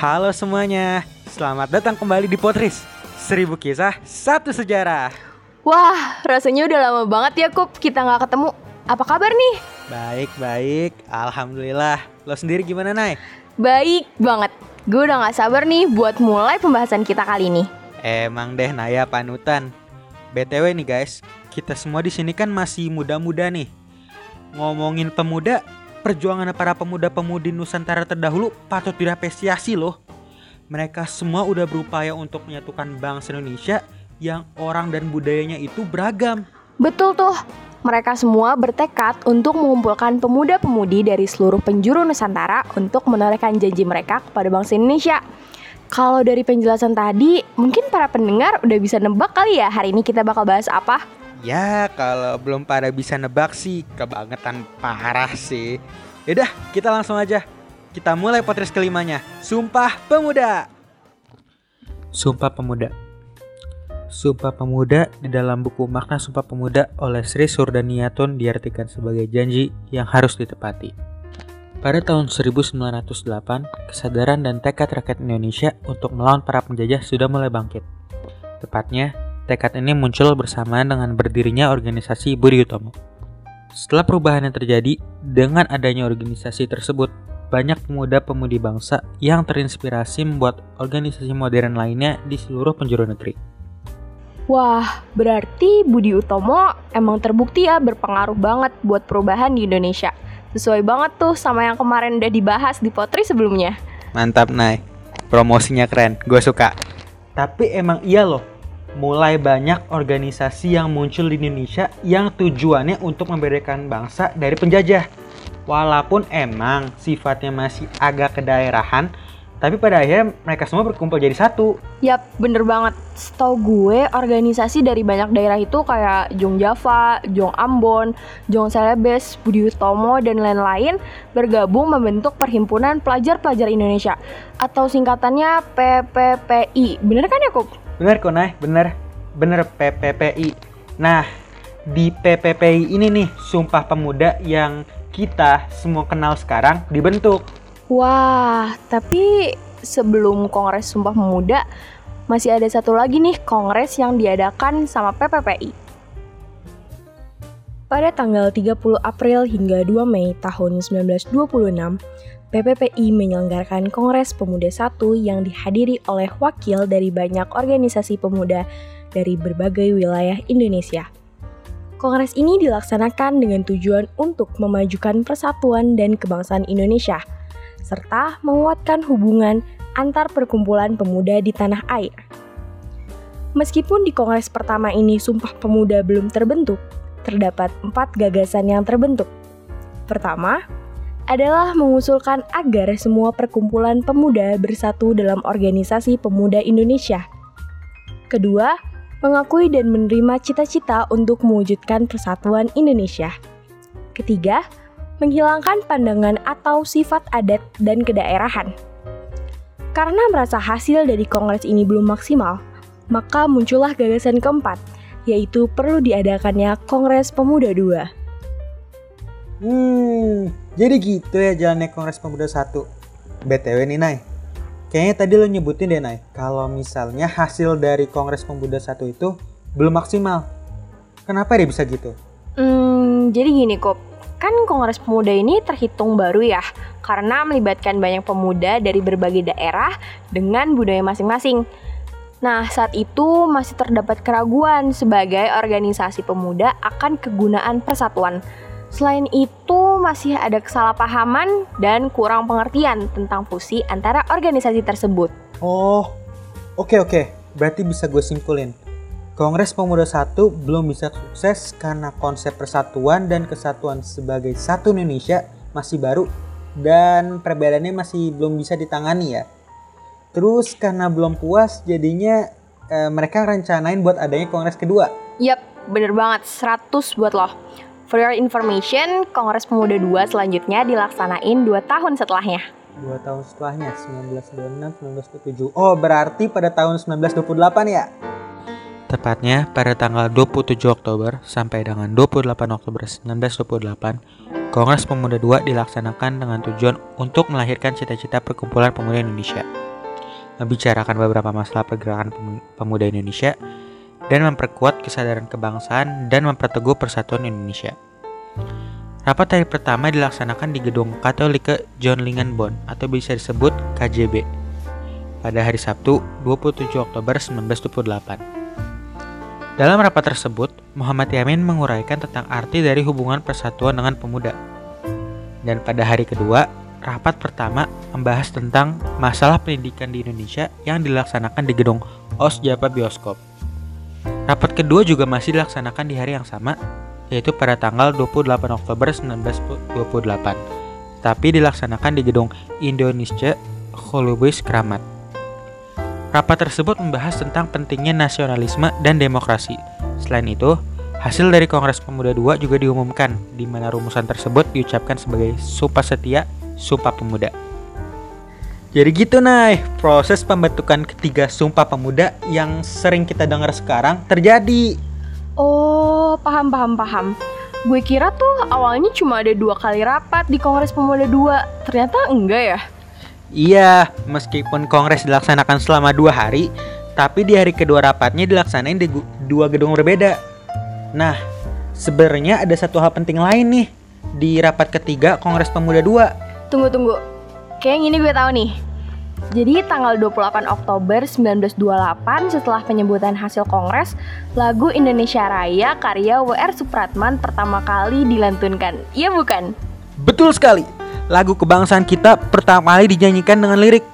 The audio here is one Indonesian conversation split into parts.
Halo semuanya, selamat datang kembali di Potris Seribu kisah, satu sejarah Wah, rasanya udah lama banget ya Kup kita nggak ketemu. Apa kabar nih? Baik, baik, Alhamdulillah Lo sendiri gimana, Nay? Baik banget. Gue udah nggak sabar nih buat mulai pembahasan kita kali ini. Emang deh Naya panutan BTW nih guys, kita semua di sini kan masih muda-muda nih Ngomongin pemuda, perjuangan para pemuda-pemudi Nusantara terdahulu patut diapresiasi loh Mereka semua udah berupaya untuk menyatukan bangsa Indonesia yang orang dan budayanya itu beragam. Betul tuh. Mereka semua bertekad untuk mengumpulkan pemuda-pemudi dari seluruh penjuru Nusantara untuk menorehkan janji mereka kepada bangsa Indonesia. Kalau dari penjelasan tadi, mungkin para pendengar udah bisa nebak kali ya hari ini kita bakal bahas apa? Ya, kalau belum pada bisa nebak sih, kebangetan parah sih. Yaudah, kita langsung aja. Kita mulai potret kelimanya. Sumpah Pemuda. Sumpah Pemuda. Sumpah Pemuda di dalam buku Makna Sumpah Pemuda oleh Sri Surdaniatun diartikan sebagai janji yang harus ditepati. Pada tahun 1908, kesadaran dan tekad rakyat Indonesia untuk melawan para penjajah sudah mulai bangkit. Tepatnya, tekad ini muncul bersamaan dengan berdirinya organisasi Budi Utomo. Setelah perubahan yang terjadi, dengan adanya organisasi tersebut, banyak pemuda-pemudi bangsa yang terinspirasi membuat organisasi modern lainnya di seluruh penjuru negeri. Wah, berarti Budi Utomo emang terbukti ya berpengaruh banget buat perubahan di Indonesia. Sesuai banget tuh sama yang kemarin udah dibahas di Potri sebelumnya. Mantap, Nay. Promosinya keren, gue suka. Tapi emang iya loh, mulai banyak organisasi yang muncul di Indonesia yang tujuannya untuk membedakan bangsa dari penjajah. Walaupun emang sifatnya masih agak kedaerahan, tapi pada akhirnya mereka semua berkumpul jadi satu. Yap, bener banget. Setahu gue, organisasi dari banyak daerah itu kayak Jong Java, Jong Ambon, Jong Celebes, Budi Utomo, dan lain-lain bergabung membentuk Perhimpunan Pelajar-Pelajar Indonesia atau singkatannya PPPI. Bener kan ya, Kup? Bener kok, Nay. Bener. Bener PPPI. Nah, di PPPI ini nih, Sumpah Pemuda yang kita semua kenal sekarang dibentuk. Wah, tapi sebelum Kongres Sumpah Pemuda, masih ada satu lagi nih kongres yang diadakan sama PPPI. Pada tanggal 30 April hingga 2 Mei tahun 1926, PPPI menyelenggarakan Kongres Pemuda 1 yang dihadiri oleh wakil dari banyak organisasi pemuda dari berbagai wilayah Indonesia. Kongres ini dilaksanakan dengan tujuan untuk memajukan persatuan dan kebangsaan Indonesia, serta menguatkan hubungan antar perkumpulan pemuda di tanah air. Meskipun di kongres pertama ini Sumpah Pemuda belum terbentuk, terdapat empat gagasan yang terbentuk. Pertama, adalah mengusulkan agar semua perkumpulan pemuda bersatu dalam organisasi pemuda Indonesia. Kedua, mengakui dan menerima cita-cita untuk mewujudkan persatuan Indonesia. Ketiga, menghilangkan pandangan atau sifat adat dan kedaerahan. Karena merasa hasil dari kongres ini belum maksimal, maka muncullah gagasan keempat, yaitu perlu diadakannya Kongres Pemuda II. Hmm, jadi gitu ya jalannya Kongres Pemuda 1. BTW nih, Nay. Kayaknya tadi lo nyebutin deh, Nay, kalau misalnya hasil dari Kongres Pemuda 1 itu belum maksimal. Kenapa dia bisa gitu? Hmm, jadi gini kok, kan Kongres Pemuda ini terhitung baru ya, karena melibatkan banyak pemuda dari berbagai daerah dengan budaya masing-masing. Nah, saat itu masih terdapat keraguan sebagai organisasi pemuda akan kegunaan persatuan. Selain itu, masih ada kesalahpahaman dan kurang pengertian tentang fusi antara organisasi tersebut. Oh, oke oke. Berarti bisa gue simpulin. Kongres Pemuda 1 belum bisa sukses karena konsep persatuan dan kesatuan sebagai satu Indonesia masih baru dan perbedaannya masih belum bisa ditangani ya. Terus karena belum puas jadinya eh, mereka rencanain buat adanya kongres kedua. Yap, bener banget. 100 buat lo. For your information, Kongres Pemuda 2 selanjutnya dilaksanain 2 tahun setelahnya. Dua tahun setelahnya, 1926, 1927. Oh, berarti pada tahun 1928 ya? Tepatnya pada tanggal 27 Oktober sampai dengan 28 Oktober 1928, Kongres Pemuda II dilaksanakan dengan tujuan untuk melahirkan cita-cita perkumpulan pemuda Indonesia. membicarakan beberapa masalah pergerakan pemuda Indonesia, dan memperkuat kesadaran kebangsaan dan memperteguh persatuan Indonesia. Rapat hari pertama dilaksanakan di Gedung Katolike John Lingenbond atau bisa disebut KJB pada hari Sabtu 27 Oktober 1928. Dalam rapat tersebut, Muhammad Yamin menguraikan tentang arti dari hubungan persatuan dengan pemuda. Dan pada hari kedua, rapat pertama membahas tentang masalah pendidikan di Indonesia yang dilaksanakan di gedung OS Japa Bioskop. Rapat kedua juga masih dilaksanakan di hari yang sama, yaitu pada tanggal 28 Oktober 1928, tapi dilaksanakan di gedung Indonesia Holubis Kramat. Rapat tersebut membahas tentang pentingnya nasionalisme dan demokrasi. Selain itu, hasil dari Kongres Pemuda II juga diumumkan, di mana rumusan tersebut diucapkan sebagai Sumpah Setia, Sumpah Pemuda. Jadi gitu Nay, proses pembentukan ketiga Sumpah Pemuda yang sering kita dengar sekarang terjadi. Oh, paham paham paham. Gue kira tuh awalnya cuma ada dua kali rapat di Kongres Pemuda II, ternyata enggak ya? Iya, meskipun kongres dilaksanakan selama dua hari, tapi di hari kedua rapatnya dilaksanain di dua gedung berbeda. Nah, sebenarnya ada satu hal penting lain nih di rapat ketiga Kongres Pemuda 2. Tunggu tunggu. Kayak ini gue tahu nih. Jadi tanggal 28 Oktober 1928 setelah penyebutan hasil kongres, lagu Indonesia Raya karya WR Supratman pertama kali dilantunkan. Iya bukan? Betul sekali lagu kebangsaan kita pertama kali dinyanyikan dengan lirik.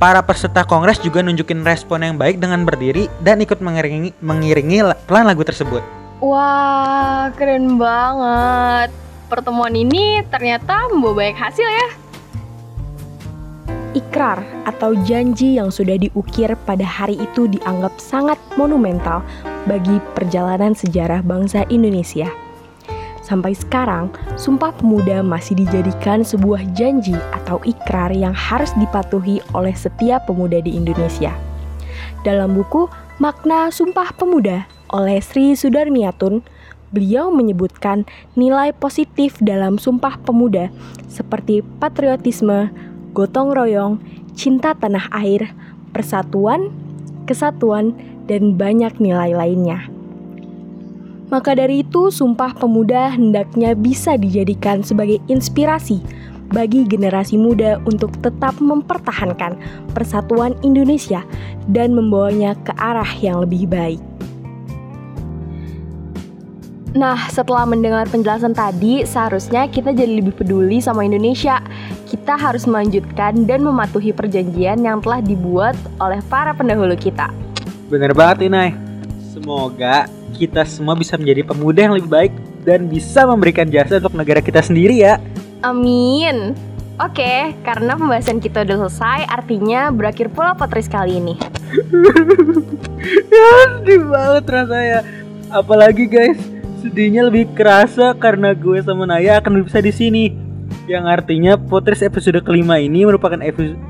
Para peserta kongres juga nunjukin respon yang baik dengan berdiri dan ikut mengiringi, mengiringi pelan lagu tersebut. Wah, keren banget. Pertemuan ini ternyata membawa banyak hasil ya. Ikrar atau janji yang sudah diukir pada hari itu dianggap sangat monumental bagi perjalanan sejarah bangsa Indonesia. Sampai sekarang, Sumpah Pemuda masih dijadikan sebuah janji atau ikrar yang harus dipatuhi oleh setiap pemuda di Indonesia. Dalam buku Makna Sumpah Pemuda oleh Sri Sudarmiatun, beliau menyebutkan nilai positif dalam Sumpah Pemuda seperti patriotisme, gotong royong, cinta tanah air, persatuan, kesatuan, dan banyak nilai lainnya. Maka dari itu, Sumpah Pemuda hendaknya bisa dijadikan sebagai inspirasi bagi generasi muda untuk tetap mempertahankan persatuan Indonesia dan membawanya ke arah yang lebih baik. Nah, setelah mendengar penjelasan tadi, seharusnya kita jadi lebih peduli sama Indonesia. Kita harus melanjutkan dan mematuhi perjanjian yang telah dibuat oleh para pendahulu kita. Bener banget, Inai. Semoga kita semua bisa menjadi pemuda yang lebih baik dan bisa memberikan jasa untuk negara kita sendiri ya. Amin. Oke, karena pembahasan kita udah selesai, artinya berakhir pula potris kali ini. ya, sedih banget rasanya. Apalagi guys, sedihnya lebih kerasa karena gue sama Naya akan bisa di sini. Yang artinya potris episode kelima ini merupakan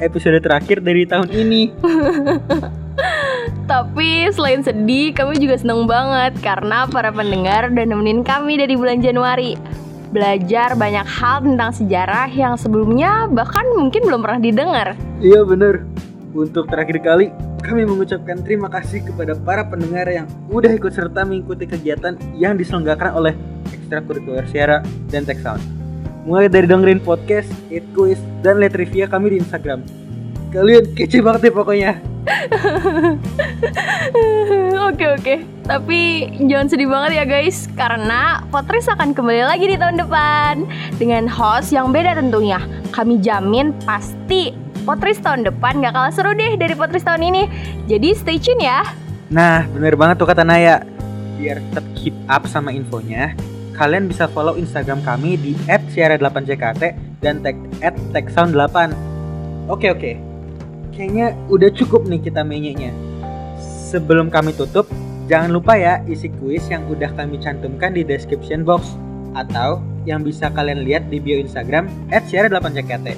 episode terakhir dari tahun ini. Tapi selain sedih, kami juga seneng banget karena para pendengar udah nemenin kami dari bulan Januari. Belajar banyak hal tentang sejarah yang sebelumnya bahkan mungkin belum pernah didengar. Iya bener. Untuk terakhir kali, kami mengucapkan terima kasih kepada para pendengar yang udah ikut serta mengikuti kegiatan yang diselenggarakan oleh Ekstrakurikuler Siara dan Tech Sound. Mulai dari dengerin podcast, it quiz, dan lihat trivia kami di Instagram. Kalian kece banget deh pokoknya. oke oke, tapi jangan sedih banget ya guys, karena Potris akan kembali lagi di tahun depan dengan host yang beda tentunya. Kami jamin pasti Potris tahun depan gak kalah seru deh dari Potris tahun ini. Jadi stay tune ya. Nah, bener banget tuh kata Naya. Biar tetap keep up sama infonya, kalian bisa follow Instagram kami di @siara8jkt dan tag @techsound8. Oke oke, kayaknya udah cukup nih kita menyeknya. Sebelum kami tutup, jangan lupa ya isi kuis yang udah kami cantumkan di description box atau yang bisa kalian lihat di bio Instagram @share8jkt.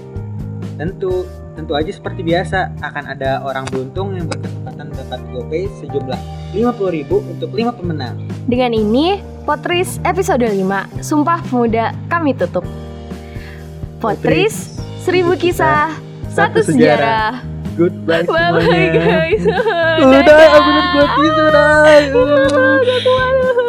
Tentu, tentu aja seperti biasa akan ada orang beruntung yang berkesempatan dapat GoPay sejumlah 50.000 untuk 5 pemenang. Dengan ini, Potris episode 5, Sumpah Pemuda kami tutup. Potris, seribu kisah, satu sejarah. Goodbye Bye bye semuanya. guys. Udah, aku udah gua tisu, udah. Gak kuat.